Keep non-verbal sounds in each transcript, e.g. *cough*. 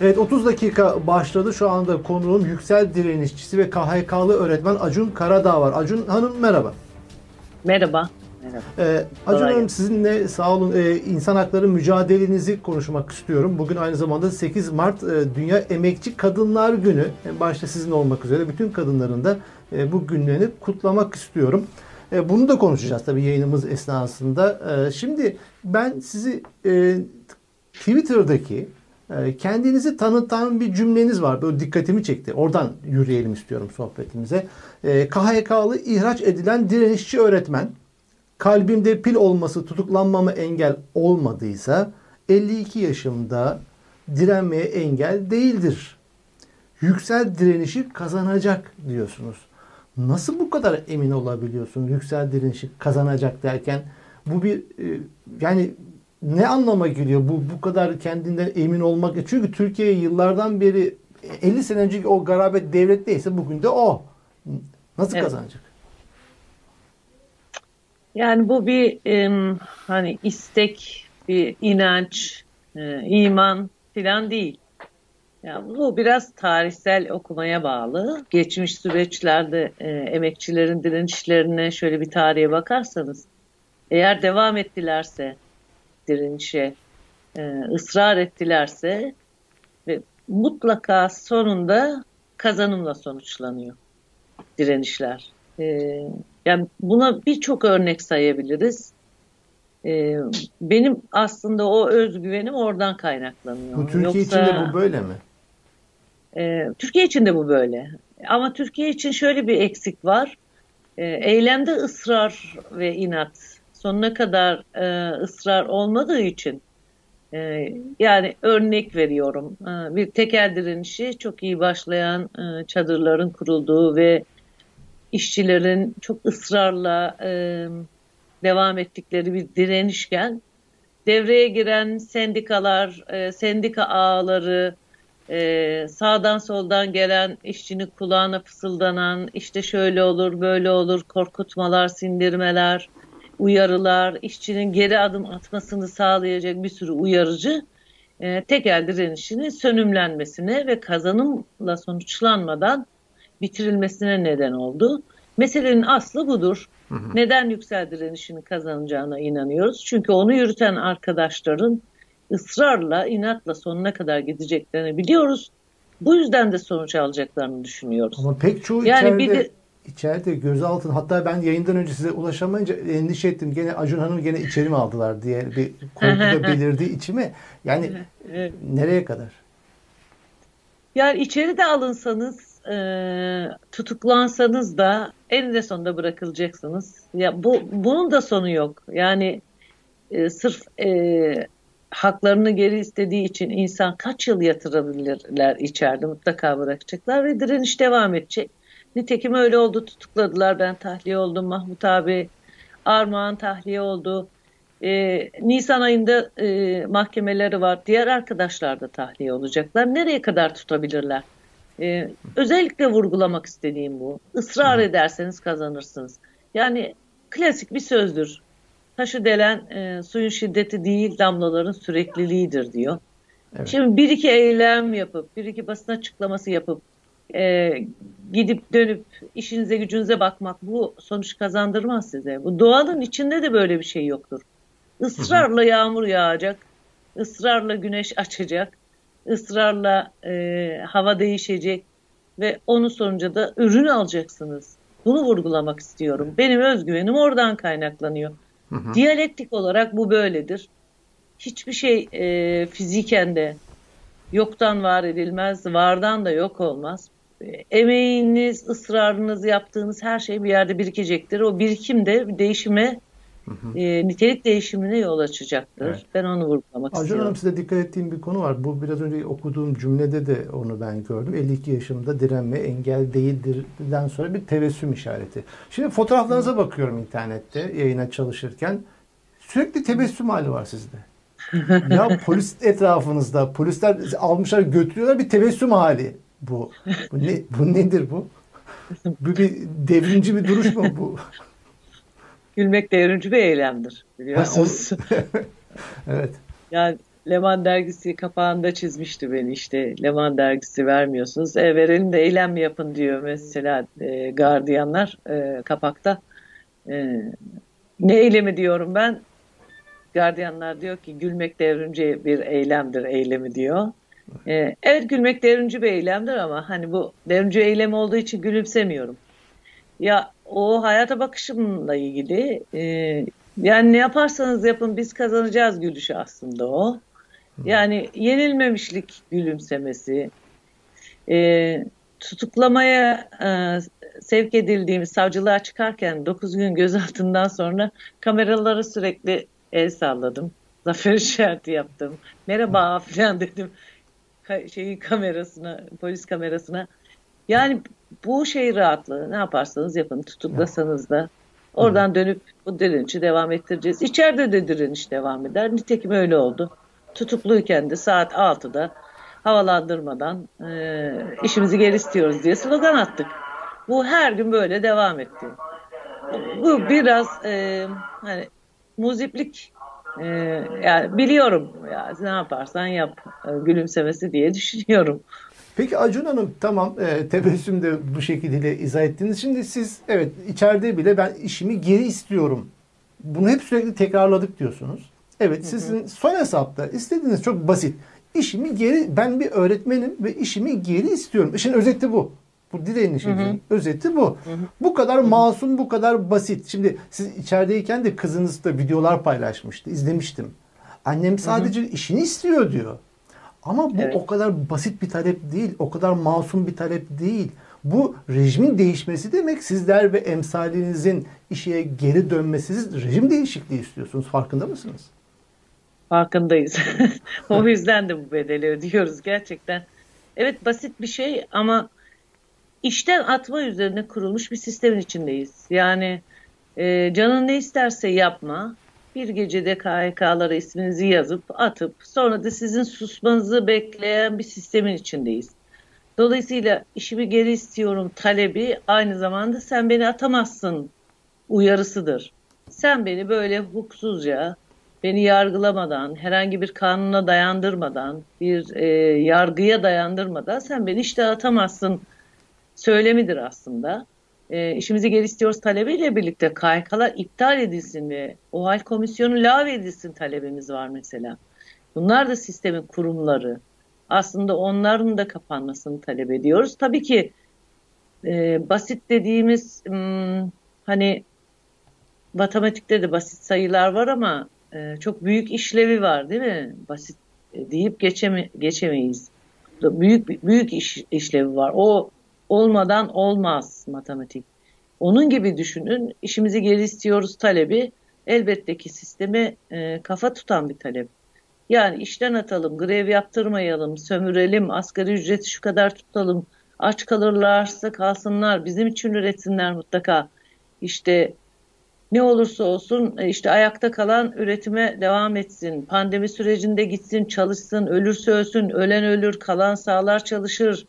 Evet 30 dakika başladı. Şu anda konuğum yüksel direnişçisi ve KHK'lı öğretmen Acun Karadağ var. Acun Hanım merhaba. Merhaba. Merhaba. Ee, Acun Hanım sizinle sağ olun e, insan hakları mücadelenizi konuşmak istiyorum. Bugün aynı zamanda 8 Mart e, Dünya Emekçi Kadınlar Günü. Başta sizin olmak üzere bütün kadınların da e, bu günlerini kutlamak istiyorum. E, bunu da konuşacağız tabii yayınımız esnasında. E, şimdi ben sizi e, Twitter'daki kendinizi tanıtan bir cümleniz var. Böyle dikkatimi çekti. Oradan yürüyelim istiyorum sohbetimize. E, KHK'lı ihraç edilen direnişçi öğretmen kalbimde pil olması tutuklanmama engel olmadıysa 52 yaşımda direnmeye engel değildir. Yüksel direnişi kazanacak diyorsunuz. Nasıl bu kadar emin olabiliyorsun yüksel direnişi kazanacak derken bu bir e, yani ne anlama geliyor bu bu kadar kendinden emin olmak? Çünkü Türkiye yıllardan beri 50 sene önceki o garabet devletteyse bugün de o. Nasıl evet. kazanacak? Yani bu bir e, hani istek, bir inanç, e, iman filan değil. Yani bu biraz tarihsel okumaya bağlı. Geçmiş süreçlerde e, emekçilerin direnişlerine şöyle bir tarihe bakarsanız, eğer devam ettilerse direnişe, e, ısrar ettilerse ve mutlaka sonunda kazanımla sonuçlanıyor direnişler. E, yani buna birçok örnek sayabiliriz. Ee, benim aslında o özgüvenim oradan kaynaklanıyor. Bu Türkiye Yoksa, için de bu böyle mi? E, Türkiye için de bu böyle. Ama Türkiye için şöyle bir eksik var. E, eylemde ısrar ve inat sonuna kadar e, ısrar olmadığı için e, yani örnek veriyorum. E, bir tekel direnişi çok iyi başlayan e, çadırların kurulduğu ve işçilerin çok ısrarla e, devam ettikleri bir direnişken devreye giren sendikalar, e, sendika ağları, e, sağdan soldan gelen işçinin kulağına fısıldanan işte şöyle olur böyle olur korkutmalar, sindirmeler, uyarılar, işçinin geri adım atmasını sağlayacak bir sürü uyarıcı e, tekel direnişinin sönümlenmesine ve kazanımla sonuçlanmadan bitirilmesine neden oldu. Meselenin aslı budur. Hı hı. Neden yüksel direnişini kazanacağına inanıyoruz? Çünkü onu yürüten arkadaşların ısrarla, inatla sonuna kadar gideceklerini biliyoruz. Bu yüzden de sonuç alacaklarını düşünüyoruz. Ama pek çoğu yani içeride, bir de, içeride gözaltı hatta ben yayından önce size ulaşamayınca endişe ettim. Gene Acun Hanım gene içeri mi aldılar diye bir korku da *laughs* belirdi içime. Yani nereye kadar? Yani içeri de alınsanız e, tutuklansanız da eninde sonunda bırakılacaksınız. Ya bu bunun da sonu yok. Yani e, sırf e, haklarını geri istediği için insan kaç yıl yatırabilirler içeride mutlaka bırakacaklar ve direniş devam edecek. Nitekim öyle oldu tutukladılar ben tahliye oldum Mahmut abi Armağan tahliye oldu. Ee, Nisan ayında e, mahkemeleri var. Diğer arkadaşlar da tahliye olacaklar. Nereye kadar tutabilirler? Ee, özellikle vurgulamak istediğim bu. Israr ederseniz kazanırsınız. Yani klasik bir sözdür. Taşı delen e, suyun şiddeti değil damlaların sürekliliğidir diyor. Evet. Şimdi bir iki eylem yapıp, bir iki basın açıklaması yapıp e, gidip dönüp işinize gücünüze bakmak bu sonuç kazandırmaz size. Bu doğanın içinde de böyle bir şey yoktur. Israrla yağmur yağacak, ısrarla güneş açacak, ısrarla e, hava değişecek ve onun sonucu da ürün alacaksınız. Bunu vurgulamak istiyorum. Benim özgüvenim oradan kaynaklanıyor. Hı hı. Diyalektik olarak bu böyledir. Hiçbir şey e, fiziken de yoktan var edilmez, vardan da yok olmaz. Emeğiniz, ısrarınız, yaptığınız her şey bir yerde birikecektir. O birikim de değişime E, nitelik değişimine yol açacaktır. Evet. Ben onu vurgulamak Acun istiyorum. Hanım size dikkat ettiğim bir konu var. Bu biraz önce okuduğum cümlede de onu ben gördüm. 52 yaşımda direnme engel değildirden sonra bir tevessüm işareti. Şimdi fotoğraflarınıza bakıyorum internette yayına çalışırken. Sürekli tebessüm hali var sizde. *laughs* ya polis etrafınızda polisler almışlar götürüyorlar bir tebessüm hali bu. Bu, ne, bu nedir bu? Bu bir devrimci bir duruş mu bu? gülmek devrimci bir eylemdir biliyorsunuz. *laughs* evet. Yani Leman dergisi kapağında çizmişti beni işte. Leman dergisi vermiyorsunuz. E, verelim de eylem yapın diyor mesela e, gardiyanlar e, kapakta. E, ne eylemi diyorum ben? Gardiyanlar diyor ki gülmek devrimci bir eylemdir eylemi diyor. E, evet gülmek devrimci bir eylemdir ama hani bu devrimci eylem olduğu için gülümsemiyorum. Ya o hayata bakışımla ilgili e, yani ne yaparsanız yapın biz kazanacağız gülüşü aslında o. Yani yenilmemişlik gülümsemesi, e, tutuklamaya e, sevk edildiğimiz savcılığa çıkarken 9 gün gözaltından sonra kameralara sürekli el salladım. Zafer işareti yaptım. Merhaba falan dedim. Şeyi kamerasına, polis kamerasına. Yani bu şey rahatlığı ne yaparsanız yapın tutuklasanız da oradan dönüp bu direnişi devam ettireceğiz. İçeride de direniş devam eder. Nitekim öyle oldu. Tutukluyken de saat 6'da havalandırmadan e, işimizi geri istiyoruz diye slogan attık. Bu her gün böyle devam etti. Bu biraz e, hani muziplik e, yani biliyorum ya ne yaparsan yap e, gülümsemesi diye düşünüyorum. Peki Acun Hanım tamam e, tebessüm de bu şekilde izah ettiniz. Şimdi siz evet içeride bile ben işimi geri istiyorum. Bunu hep sürekli tekrarladık diyorsunuz. Evet sizin son hesapta istediğiniz çok basit. İşimi geri ben bir öğretmenim ve işimi geri istiyorum. İşin özeti bu. Bu direnişin özeti bu. Hı hı. Bu kadar masum, bu kadar basit. Şimdi siz içerideyken de kızınız da videolar paylaşmıştı. izlemiştim. Annem sadece hı hı. işini istiyor diyor. Ama bu evet. o kadar basit bir talep değil. O kadar masum bir talep değil. Bu rejimin değişmesi demek sizler ve emsalinizin işe geri dönmesi. Siz rejim değişikliği istiyorsunuz. Farkında mısınız? Farkındayız. *laughs* o yüzden de bu bedeli ödüyoruz gerçekten. Evet basit bir şey ama işten atma üzerine kurulmuş bir sistemin içindeyiz. Yani e, canın ne isterse yapma. Bir gecede KHK'lara isminizi yazıp atıp sonra da sizin susmanızı bekleyen bir sistemin içindeyiz. Dolayısıyla işimi geri istiyorum talebi aynı zamanda sen beni atamazsın uyarısıdır. Sen beni böyle hukuksuzca, beni yargılamadan, herhangi bir kanuna dayandırmadan, bir e, yargıya dayandırmadan sen beni işte atamazsın söylemidir aslında. E, işimizi geri istiyoruz talebiyle birlikte KYK'lar iptal edilsin ve o hal komisyonu lave edilsin talebimiz var mesela. Bunlar da sistemin kurumları. Aslında onların da kapanmasını talep ediyoruz. Tabii ki e, basit dediğimiz hmm, hani matematikte de basit sayılar var ama e, çok büyük işlevi var değil mi? Basit e, deyip geçeme, geçemeyiz. Büyük büyük iş, işlevi var. O olmadan olmaz matematik. Onun gibi düşünün. İşimizi geri istiyoruz talebi elbette ki sisteme e, kafa tutan bir talep. Yani işten atalım, grev yaptırmayalım, sömürelim, asgari ücreti şu kadar tutalım, aç kalırlarsa kalsınlar, bizim için üretsinler mutlaka. İşte ne olursa olsun e, işte ayakta kalan üretime devam etsin. Pandemi sürecinde gitsin, çalışsın, ölürse ölsün, ölen ölür, kalan sağlar çalışır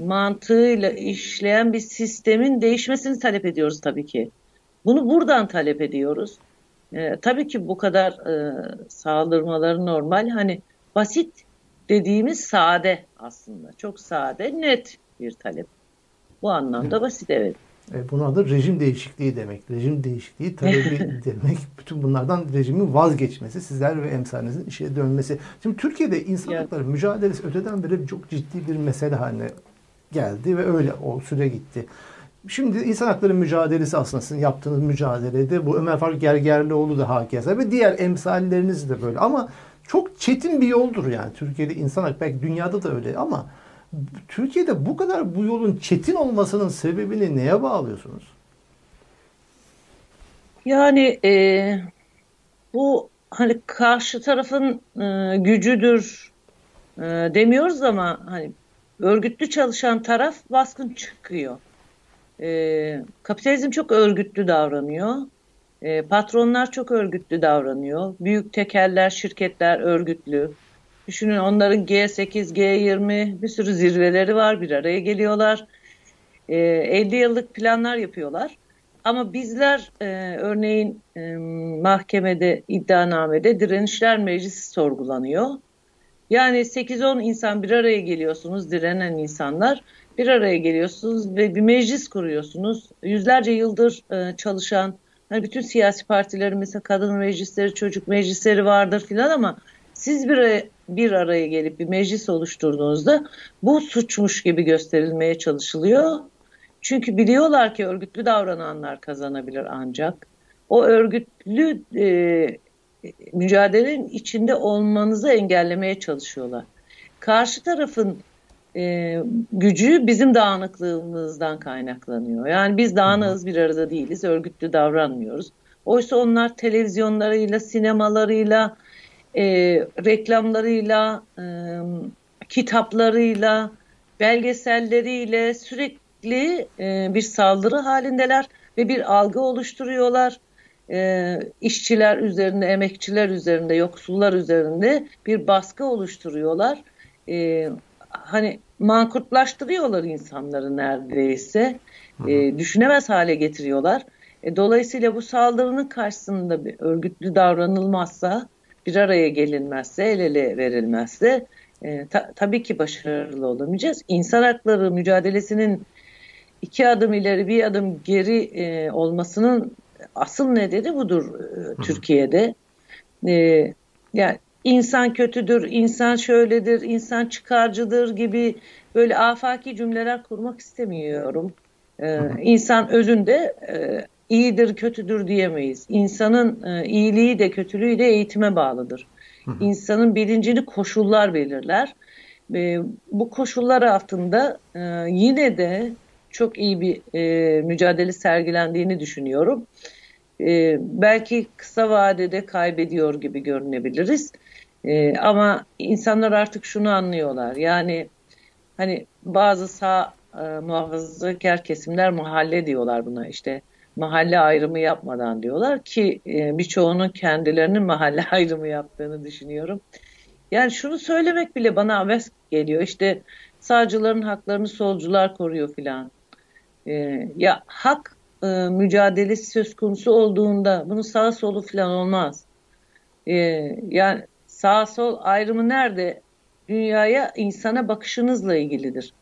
mantığıyla işleyen bir sistemin değişmesini talep ediyoruz tabii ki. Bunu buradan talep ediyoruz. E, tabii ki bu kadar e, saldırmaları normal. Hani basit dediğimiz sade aslında. Çok sade, net bir talep. Bu anlamda basit evet. E, buna da rejim değişikliği demek. Rejim değişikliği talebi *laughs* demek. Bütün bunlardan rejimin vazgeçmesi, sizler ve emsalinizin işe dönmesi. Şimdi Türkiye'de insan hakları mücadelesi öteden beri çok ciddi bir mesele haline geldi ve öyle o süre gitti. Şimdi insan hakları mücadelesi aslında sizin yaptığınız mücadelede bu Ömer Faruk Gergerlioğlu da hakeza ve diğer emsalleriniz de böyle ama çok çetin bir yoldur yani Türkiye'de insan hakları belki dünyada da öyle ama Türkiye'de bu kadar bu yolun çetin olmasının sebebini neye bağlıyorsunuz? Yani e, bu hani karşı tarafın e, gücüdür e, demiyoruz ama hani örgütlü çalışan taraf baskın çıkıyor. E, kapitalizm çok örgütlü davranıyor. E, patronlar çok örgütlü davranıyor. Büyük tekeller, şirketler örgütlü. Düşünün onların G8, G20 bir sürü zirveleri var. Bir araya geliyorlar. E, 50 yıllık planlar yapıyorlar. Ama bizler e, örneğin e, mahkemede, iddianamede direnişler meclisi sorgulanıyor. Yani 8-10 insan bir araya geliyorsunuz, direnen insanlar bir araya geliyorsunuz ve bir meclis kuruyorsunuz. Yüzlerce yıldır e, çalışan, hani bütün siyasi partilerin mesela kadın meclisleri, çocuk meclisleri vardır filan ama siz bir, bir araya gelip bir meclis oluşturduğunuzda bu suçmuş gibi gösterilmeye çalışılıyor. Çünkü biliyorlar ki örgütlü davrananlar kazanabilir ancak. O örgütlü e, mücadelenin içinde olmanızı engellemeye çalışıyorlar. Karşı tarafın e, gücü bizim dağınıklığımızdan kaynaklanıyor. Yani biz dağınığız bir arada değiliz, örgütlü davranmıyoruz. Oysa onlar televizyonlarıyla, sinemalarıyla, e, reklamlarıyla, e, kitaplarıyla, belgeselleriyle sürekli e, bir saldırı halindeler ve bir algı oluşturuyorlar. E, işçiler üzerinde, emekçiler üzerinde, yoksullar üzerinde bir baskı oluşturuyorlar. E, hani mankurtlaştırıyorlar insanları neredeyse. E, düşünemez hale getiriyorlar. E, dolayısıyla bu saldırının karşısında bir örgütlü davranılmazsa, bir araya gelinmezse, el ele verilmezse e, ta, tabii ki başarılı olamayacağız. İnsan hakları mücadelesinin iki adım ileri bir adım geri e, olmasının asıl nedeni budur e, Türkiye'de. E, yani insan kötüdür, insan şöyledir, insan çıkarcıdır gibi böyle afaki cümleler kurmak istemiyorum. Ee, insan özünde e, iyidir, kötüdür diyemeyiz. İnsanın e, iyiliği de kötülüğü de eğitime bağlıdır. İnsanın bilincini koşullar belirler. E, bu koşullar altında e, yine de çok iyi bir e, mücadele sergilendiğini düşünüyorum. E, belki kısa vadede kaybediyor gibi görünebiliriz. E, ama insanlar artık şunu anlıyorlar. Yani hani bazı sağ e, muhafazakar kesimler mahalle diyorlar buna işte mahalle ayrımı yapmadan diyorlar ki e, birçoğunun kendilerinin mahalle *laughs* ayrımı yaptığını düşünüyorum. Yani şunu söylemek bile bana aves geliyor işte sağcıların haklarını solcular koruyor filan. E, ya hak e, mücadelesi söz konusu olduğunda bunun sağ solu filan olmaz. E, yani sağ sol ayrımı nerede? Dünyaya, insana bakışınızla ilgilidir.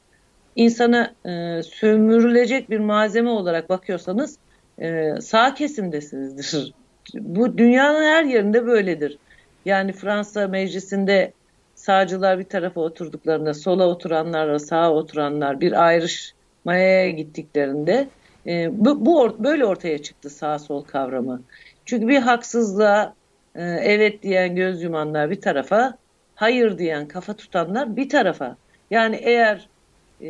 İnsana e, sömürülecek bir malzeme olarak bakıyorsanız e, sağ kesimdesinizdir. *laughs* Bu dünyanın her yerinde böyledir. Yani Fransa meclisinde sağcılar bir tarafa oturduklarında sola oturanlarla sağa oturanlar bir ayrışmaya gittiklerinde e, bu, bu böyle ortaya çıktı sağ sol kavramı. Çünkü bir haksızlığa e, evet diyen göz yumanlar bir tarafa, hayır diyen kafa tutanlar bir tarafa. Yani eğer e,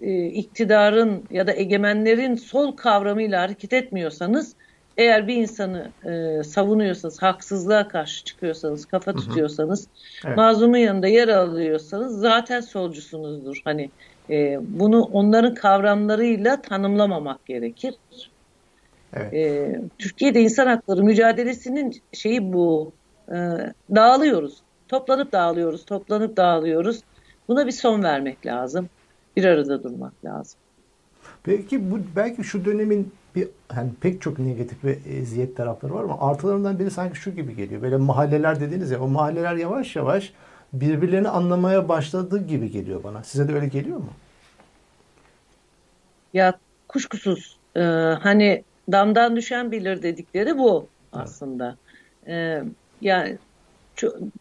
e, iktidarın ya da egemenlerin sol kavramıyla hareket etmiyorsanız, eğer bir insanı e, savunuyorsanız, haksızlığa karşı çıkıyorsanız, kafa tutuyorsanız, evet. mazlumun yanında yer alıyorsanız zaten solcusunuzdur. Hani e, bunu onların kavramlarıyla tanımlamamak gerekir. Evet. E, Türkiye'de insan hakları mücadelesinin şeyi bu. E, dağılıyoruz. Toplanıp dağılıyoruz, toplanıp dağılıyoruz. Buna bir son vermek lazım. Bir arada durmak lazım. Peki bu belki şu dönemin bir hani pek çok negatif ve eziyet tarafları var ama artılarından biri sanki şu gibi geliyor. Böyle mahalleler dediniz ya o mahalleler yavaş yavaş birbirlerini anlamaya başladığı gibi geliyor bana. Size de öyle geliyor mu? Ya kuşkusuz e, hani damdan düşen bilir dedikleri bu aslında. Evet. E, yani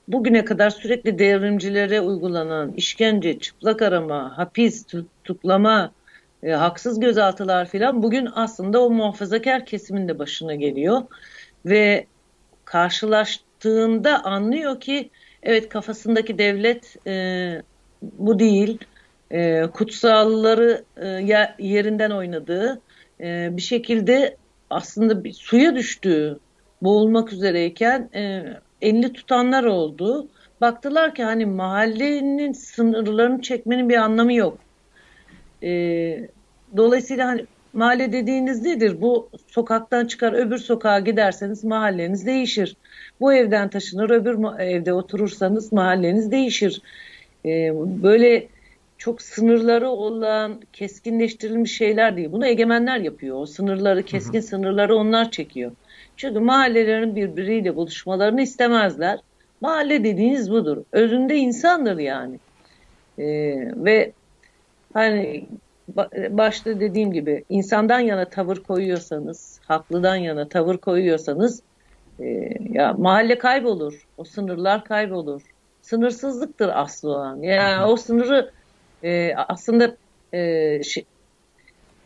bugüne kadar sürekli devrimcilere uygulanan işkence, çıplak arama, hapis, tutuklama, e, haksız gözaltılar filan bugün aslında o muhafazakar kesimin de başına geliyor ve karşılaştığında anlıyor ki evet kafasındaki devlet e, bu değil e, kutsalları e, yerinden oynadığı e, bir şekilde aslında bir suya düştüğü boğulmak üzereyken e, elini tutanlar oldu. Baktılar ki hani mahallenin sınırlarını çekmenin bir anlamı yok. E, dolayısıyla hani mahalle dediğiniz nedir? Bu sokaktan çıkar öbür sokağa giderseniz mahalleniz değişir. Bu evden taşınır öbür evde oturursanız mahalleniz değişir. E, böyle çok sınırları olan keskinleştirilmiş şeyler değil. Bunu egemenler yapıyor. O sınırları, keskin hı hı. sınırları onlar çekiyor. Çünkü mahallelerin birbiriyle buluşmalarını istemezler. Mahalle dediğiniz budur. Özünde insandır yani. E, ve hani başta dediğim gibi insandan yana tavır koyuyorsanız, haklıdan yana tavır koyuyorsanız e, ya mahalle kaybolur. O sınırlar kaybolur. Sınırsızlıktır aslı olan. Yani o sınırı e, aslında e, şey,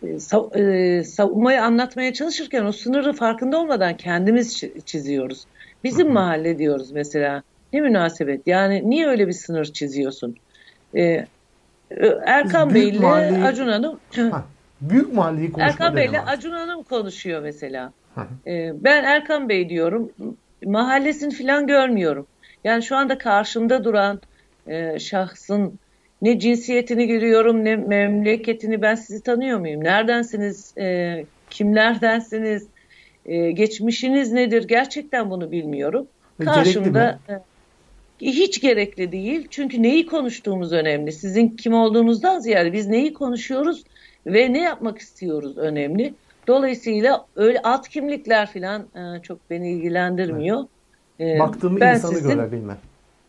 e, sav, e, savunmayı anlatmaya çalışırken o sınırı farkında olmadan kendimiz çiziyoruz. Bizim mahalle diyoruz mesela. Ne münasebet. Yani niye öyle bir sınır çiziyorsun? E, Erkan Bey ile. Acun Hanım ha, büyük mahalleyi Erkan Bey ile Acun Hanım konuşuyor mesela. Ee, ben Erkan Bey diyorum. Mahallesini falan görmüyorum. Yani şu anda karşımda duran e, şahsın ne cinsiyetini görüyorum ne memleketini ben sizi tanıyor muyum? Neredensiniz? E, kimlerdensiniz? E, geçmişiniz nedir? Gerçekten bunu bilmiyorum. Karşımda e, hiç gerekli değil. Çünkü neyi konuştuğumuz önemli. Sizin kim olduğunuzdan ziyade biz neyi konuşuyoruz ve ne yapmak istiyoruz önemli. Dolayısıyla öyle alt kimlikler falan e, çok beni ilgilendirmiyor. Evet. Baktığımı ben insanı sizin, görebilmem.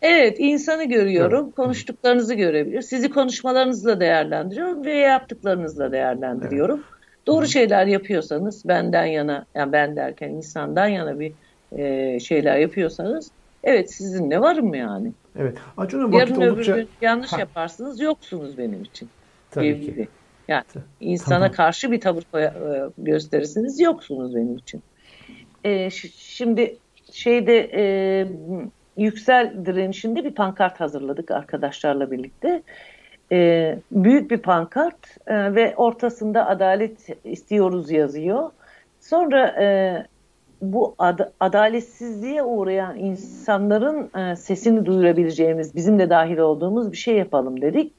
Evet, insanı görüyorum. Evet. Konuştuklarınızı görebilir. Sizi konuşmalarınızla değerlendiriyorum ve yaptıklarınızla değerlendiriyorum. Evet. Doğru şeyler yapıyorsanız, benden yana, yani ben derken insandan yana bir e, şeyler yapıyorsanız, evet sizinle varım yani. Evet. Acun'un vakit Yarın oldukça... öbür gün yanlış ha. yaparsınız, yoksunuz benim için. Tabii ki. Yani insana tamam. karşı bir tavır e, gösterirsiniz, yoksunuz benim için. E, şimdi şeyde e, yüksel direnişinde bir pankart hazırladık arkadaşlarla birlikte. E, büyük bir pankart e, ve ortasında adalet istiyoruz yazıyor. Sonra e, bu ad adaletsizliğe uğrayan insanların e, sesini duyurabileceğimiz, bizim de dahil olduğumuz bir şey yapalım dedik.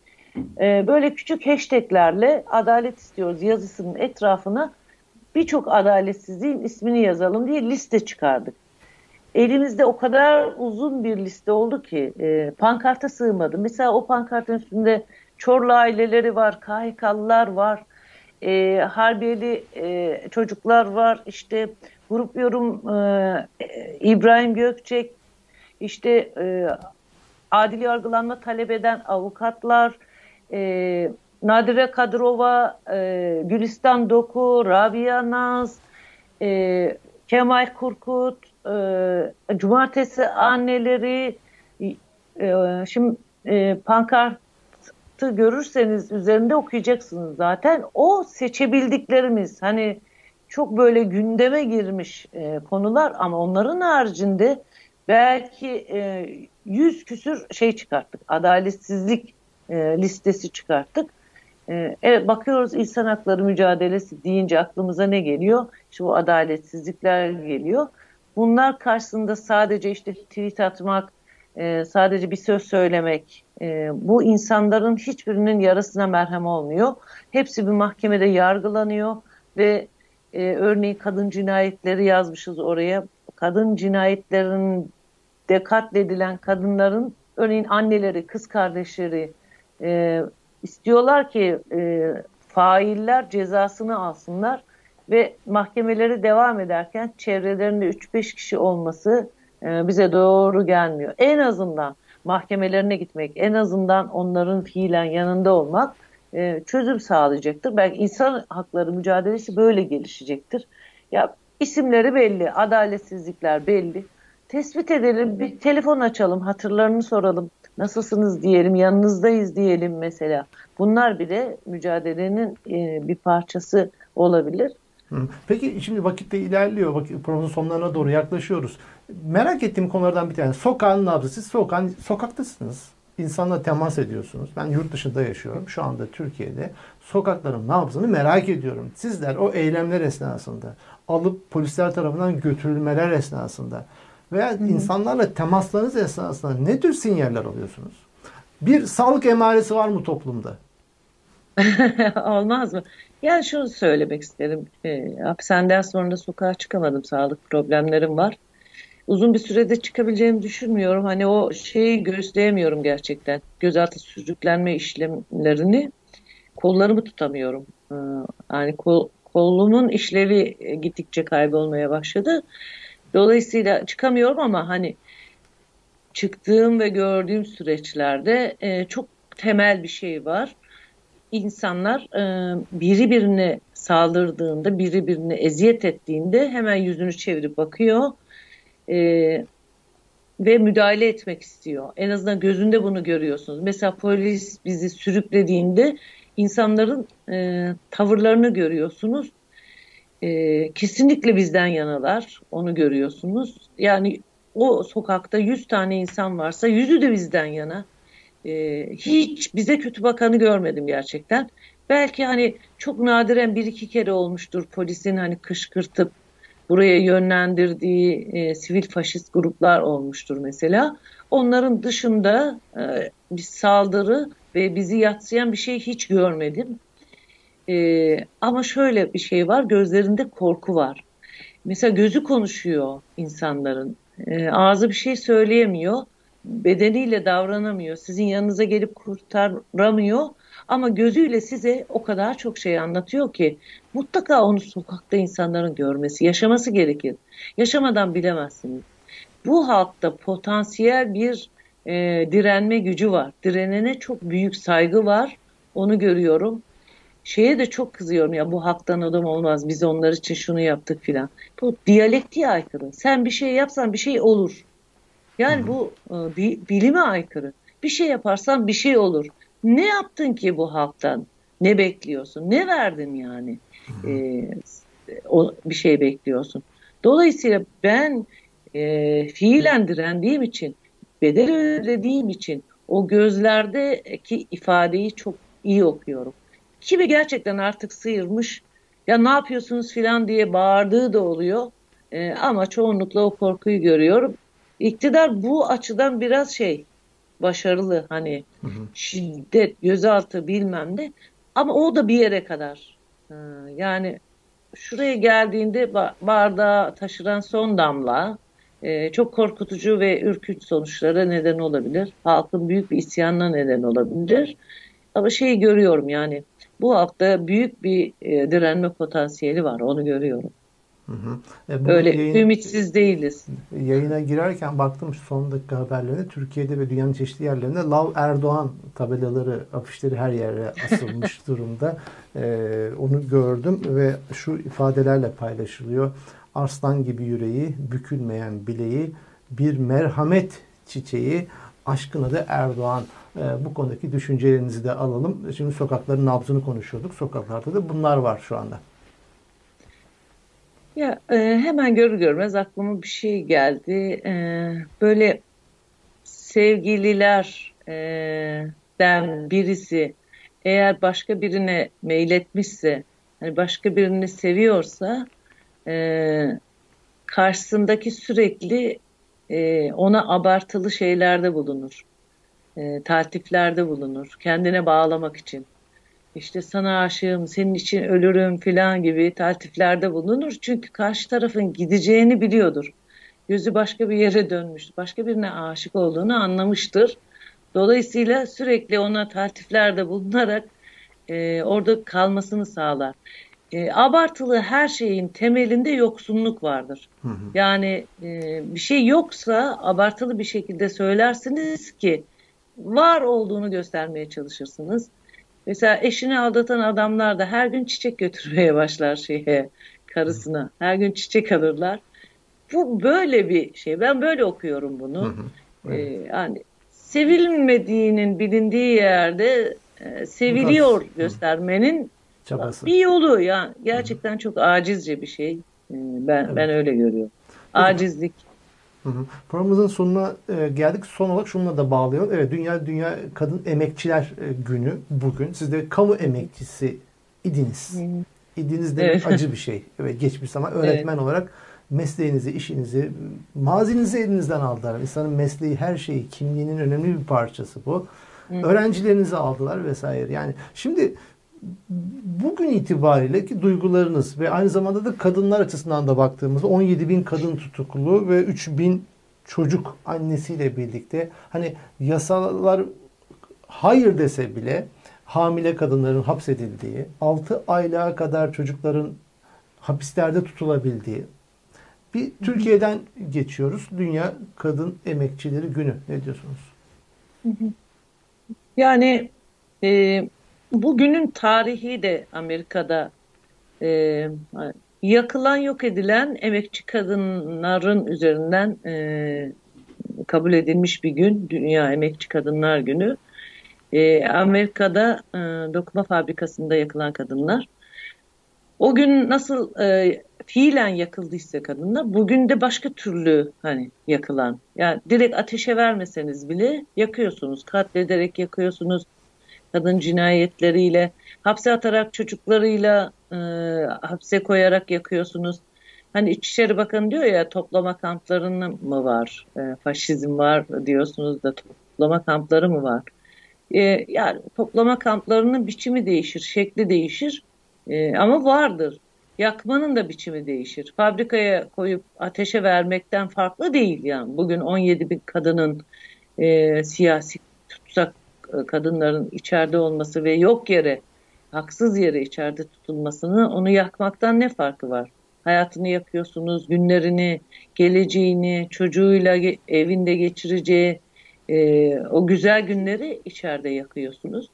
E, böyle küçük hashtaglerle adalet istiyoruz yazısının etrafına birçok adaletsizliğin ismini yazalım diye liste çıkardık elimizde o kadar uzun bir liste oldu ki e, pankarta sığmadı. Mesela o pankartın üstünde Çorlu aileleri var, KHK'lılar var, e, Harbiyeli e, çocuklar var, işte grup yorum e, İbrahim Gökçek, işte e, adil yargılanma talep eden avukatlar, e, Nadire Kadırova, e, Gülistan Doku, Rabia Naz, e, Kemal Kurkut, e, cumartesi anneleri e, şimdi e, pankartı görürseniz üzerinde okuyacaksınız zaten. O seçebildiklerimiz hani çok böyle gündeme girmiş e, konular ama onların haricinde belki e, yüz küsür şey çıkarttık. Adaletsizlik e, listesi çıkarttık. E, evet bakıyoruz insan hakları mücadelesi deyince aklımıza ne geliyor? İşte bu adaletsizlikler geliyor. Bunlar karşısında sadece işte tweet atmak, e, sadece bir söz söylemek, e, bu insanların hiçbirinin yarasına merhem olmuyor. Hepsi bir mahkemede yargılanıyor ve e, örneğin kadın cinayetleri yazmışız oraya. Kadın cinayetlerinde katledilen kadınların örneğin anneleri, kız kardeşleri e, istiyorlar ki e, failler cezasını alsınlar ve mahkemeleri devam ederken çevrelerinde 3-5 kişi olması e, bize doğru gelmiyor. En azından mahkemelerine gitmek, en azından onların fiilen yanında olmak e, çözüm sağlayacaktır. Belki insan hakları mücadelesi böyle gelişecektir. Ya isimleri belli, adaletsizlikler belli. Tespit edelim, bir telefon açalım, hatırlarını soralım. Nasılsınız diyelim, yanınızdayız diyelim mesela. Bunlar bile mücadelenin e, bir parçası olabilir. Peki şimdi vakitte ilerliyor. Vakit, programın sonlarına doğru yaklaşıyoruz. Merak ettiğim konulardan bir tanesi. Sokağın nabzı. Siz sokağın, sokaktasınız. İnsanla temas ediyorsunuz. Ben yurt dışında yaşıyorum. Şu anda Türkiye'de. Sokakların nabzını merak ediyorum. Sizler o eylemler esnasında alıp polisler tarafından götürülmeler esnasında veya Hı-hı. insanlarla temaslarınız esnasında ne tür sinyaller alıyorsunuz? Bir sağlık emaresi var mı toplumda? *laughs* Olmaz mı? Yani şunu söylemek isterim. E, hapishaneden sonra da sokağa çıkamadım. Sağlık problemlerim var. Uzun bir sürede çıkabileceğimi düşünmüyorum. Hani o şeyi gösteremiyorum gerçekten. Gözaltı sürüklenme işlemlerini kollarımı tutamıyorum. E, yani kol, kolumun işlevi gittikçe kaybolmaya başladı. Dolayısıyla çıkamıyorum ama hani çıktığım ve gördüğüm süreçlerde e, çok temel bir şey var. İnsanlar e, biri birine saldırdığında, biri birine eziyet ettiğinde hemen yüzünü çevirip bakıyor e, ve müdahale etmek istiyor. En azından gözünde bunu görüyorsunuz. Mesela polis bizi sürüklediğinde insanların e, tavırlarını görüyorsunuz. E, kesinlikle bizden yanalar, onu görüyorsunuz. Yani o sokakta 100 tane insan varsa yüzü de bizden yana. Ee, hiç bize kötü bakanı görmedim gerçekten. Belki hani çok nadiren bir iki kere olmuştur polisin hani kışkırtıp buraya yönlendirdiği e, sivil faşist gruplar olmuştur mesela. Onların dışında e, bir saldırı ve bizi yatsıyan bir şey hiç görmedim. E, ama şöyle bir şey var, gözlerinde korku var. Mesela gözü konuşuyor insanların. E, ağzı bir şey söyleyemiyor. Bedeniyle davranamıyor. Sizin yanınıza gelip kurtaramıyor. Ama gözüyle size o kadar çok şey anlatıyor ki mutlaka onu sokakta insanların görmesi, yaşaması gerekir. Yaşamadan bilemezsiniz. Bu halkta potansiyel bir e, direnme gücü var. Direnene çok büyük saygı var. Onu görüyorum. Şeye de çok kızıyorum ya bu halktan adam olmaz. Biz onlar için şunu yaptık filan. Bu diyalektiğe aykırı. Sen bir şey yapsan bir şey olur. Yani bu e, bilime aykırı. Bir şey yaparsan bir şey olur. Ne yaptın ki bu halktan? Ne bekliyorsun? Ne verdin yani? Ee, o bir şey bekliyorsun. Dolayısıyla ben e, fiilen direndiğim için, bedel ödediğim için o gözlerdeki ifadeyi çok iyi okuyorum. Kimi gerçekten artık sıyırmış, ya ne yapıyorsunuz filan diye bağırdığı da oluyor. E, ama çoğunlukla o korkuyu görüyorum. İktidar bu açıdan biraz şey, başarılı hani hı hı. şiddet, gözaltı bilmem ne. Ama o da bir yere kadar. Ha, yani şuraya geldiğinde bardağı taşıran son damla e, çok korkutucu ve ürkünç sonuçlara neden olabilir. Halkın büyük bir isyanına neden olabilir. Ama şeyi görüyorum yani bu halkta büyük bir e, direnme potansiyeli var onu görüyorum. Hı hı. E, Öyle yayın, ümitsiz değiliz. Yayına girerken baktım son dakika haberlerine Türkiye'de ve dünyanın çeşitli yerlerinde Lav Erdoğan tabelaları, afişleri her yere asılmış *laughs* durumda. Ee, onu gördüm ve şu ifadelerle paylaşılıyor. Arslan gibi yüreği, bükülmeyen bileği, bir merhamet çiçeği, aşkın adı Erdoğan. Ee, bu konudaki düşüncelerinizi de alalım. Şimdi sokakların nabzını konuşuyorduk. Sokaklarda da bunlar var şu anda. Ya e, hemen görür görmez aklıma bir şey geldi. E, böyle sevgililerden birisi eğer başka birine meyletmişse, hani başka birini seviyorsa e, karşısındaki sürekli e, ona abartılı şeylerde bulunur. E, taltiflerde bulunur. Kendine bağlamak için işte sana aşığım, senin için ölürüm filan gibi taltiflerde bulunur. Çünkü karşı tarafın gideceğini biliyordur. Gözü başka bir yere dönmüş, başka birine aşık olduğunu anlamıştır. Dolayısıyla sürekli ona taltiflerde bulunarak e, orada kalmasını sağlar. E, abartılı her şeyin temelinde yoksunluk vardır. Hı hı. Yani e, bir şey yoksa abartılı bir şekilde söylersiniz ki var olduğunu göstermeye çalışırsınız. Mesela eşini aldatan adamlar da her gün çiçek götürmeye başlar şeye, karısına. Her gün çiçek alırlar. Bu böyle bir şey. Ben böyle okuyorum bunu. Hı hı. Ee, yani sevilmediğinin bilindiği yerde e, seviliyor Biraz, göstermenin çabası. bir yolu. Yani gerçekten çok acizce bir şey. Ee, ben evet. ben öyle görüyorum. Acizlik. Hı hı. Programımızın sonuna e, geldik. Son olarak şununla da bağlayalım. Evet Dünya Dünya Kadın Emekçiler e, Günü bugün. Siz de kamu emekçisi idiniz. İdiniz demek evet. acı bir şey. Evet geçmiş zaman öğretmen evet. olarak mesleğinizi, işinizi, mazinizi elinizden aldılar. İnsanın mesleği her şeyi, kimliğinin önemli bir parçası bu. Hı. Öğrencilerinizi aldılar vesaire. Yani şimdi bugün itibariyle ki duygularınız ve aynı zamanda da kadınlar açısından da baktığımızda 17 bin kadın tutuklu ve 3 bin çocuk annesiyle birlikte hani yasalar hayır dese bile hamile kadınların hapsedildiği, 6 aylığa kadar çocukların hapislerde tutulabildiği, Bir Türkiye'den geçiyoruz. Dünya Kadın Emekçileri Günü. Ne diyorsunuz? Yani e, bugünün tarihi de Amerika'da e, yakılan yok edilen emekçi kadınların üzerinden e, kabul edilmiş bir gün. Dünya Emekçi Kadınlar Günü. E, Amerika'da e, dokuma fabrikasında yakılan kadınlar. O gün nasıl e, fiilen yakıldıysa kadınlar, bugün de başka türlü hani yakılan. Yani direkt ateşe vermeseniz bile yakıyorsunuz. Katlederek yakıyorsunuz. Kadın cinayetleriyle, hapse atarak çocuklarıyla e, hapse koyarak yakıyorsunuz. Hani İçişleri Bakanı diyor ya toplama kamplarını mı var? E, faşizm var diyorsunuz da toplama kampları mı var? E, yani toplama kamplarının biçimi değişir, şekli değişir. E, ama vardır. Yakmanın da biçimi değişir. Fabrikaya koyup ateşe vermekten farklı değil yani. Bugün 17 bin kadının e, siyasi tutsak kadınların içeride olması ve yok yere, haksız yere içeride tutulmasını onu yakmaktan ne farkı var? Hayatını yakıyorsunuz, günlerini, geleceğini, çocuğuyla evinde geçireceği e, o güzel günleri içeride yakıyorsunuz.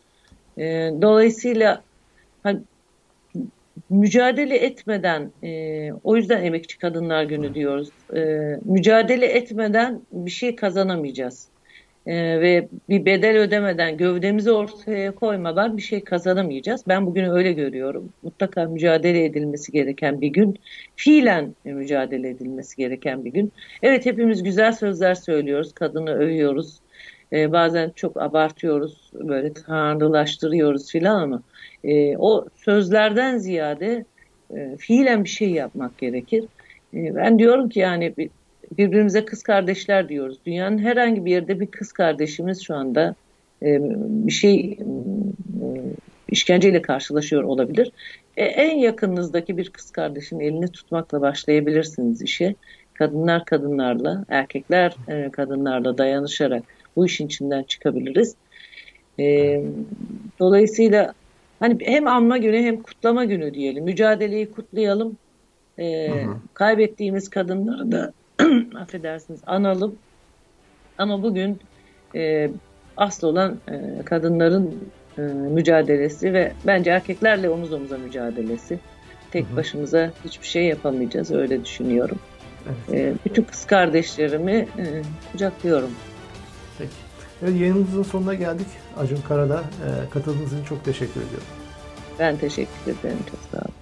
E, dolayısıyla hani, mücadele etmeden, e, o yüzden Emekçi Kadınlar Günü diyoruz. E, mücadele etmeden bir şey kazanamayacağız. E, ve bir bedel ödemeden, gövdemizi ortaya koymadan bir şey kazanamayacağız. Ben bugünü öyle görüyorum. Mutlaka mücadele edilmesi gereken bir gün. Fiilen mücadele edilmesi gereken bir gün. Evet hepimiz güzel sözler söylüyoruz, kadını övüyoruz. E, bazen çok abartıyoruz, böyle tanrılaştırıyoruz filan ama e, o sözlerden ziyade e, fiilen bir şey yapmak gerekir. E, ben diyorum ki yani birbirimize kız kardeşler diyoruz. Dünyanın herhangi bir yerde bir kız kardeşimiz şu anda e, bir şey e, işkenceyle karşılaşıyor olabilir. E, en yakınınızdaki bir kız kardeşin elini tutmakla başlayabilirsiniz işe. Kadınlar kadınlarla, erkekler e, kadınlarla dayanışarak bu işin içinden çıkabiliriz. E, dolayısıyla hani hem anma günü hem kutlama günü diyelim. Mücadeleyi kutlayalım. E, hı hı. Kaybettiğimiz kadınları da *clears throat* affedersiniz analım. Ama bugün e, asıl olan e, kadınların e, mücadelesi ve bence erkeklerle omuz omuza mücadelesi. Tek hı hı. başımıza hiçbir şey yapamayacağız öyle düşünüyorum. Evet. E, bütün kız kardeşlerimi e, kucaklıyorum. Peki. Evet, yayınımızın sonuna geldik. Acun Karada e, katıldığınız için çok teşekkür ediyorum. Ben teşekkür ederim. Çok sağ olun.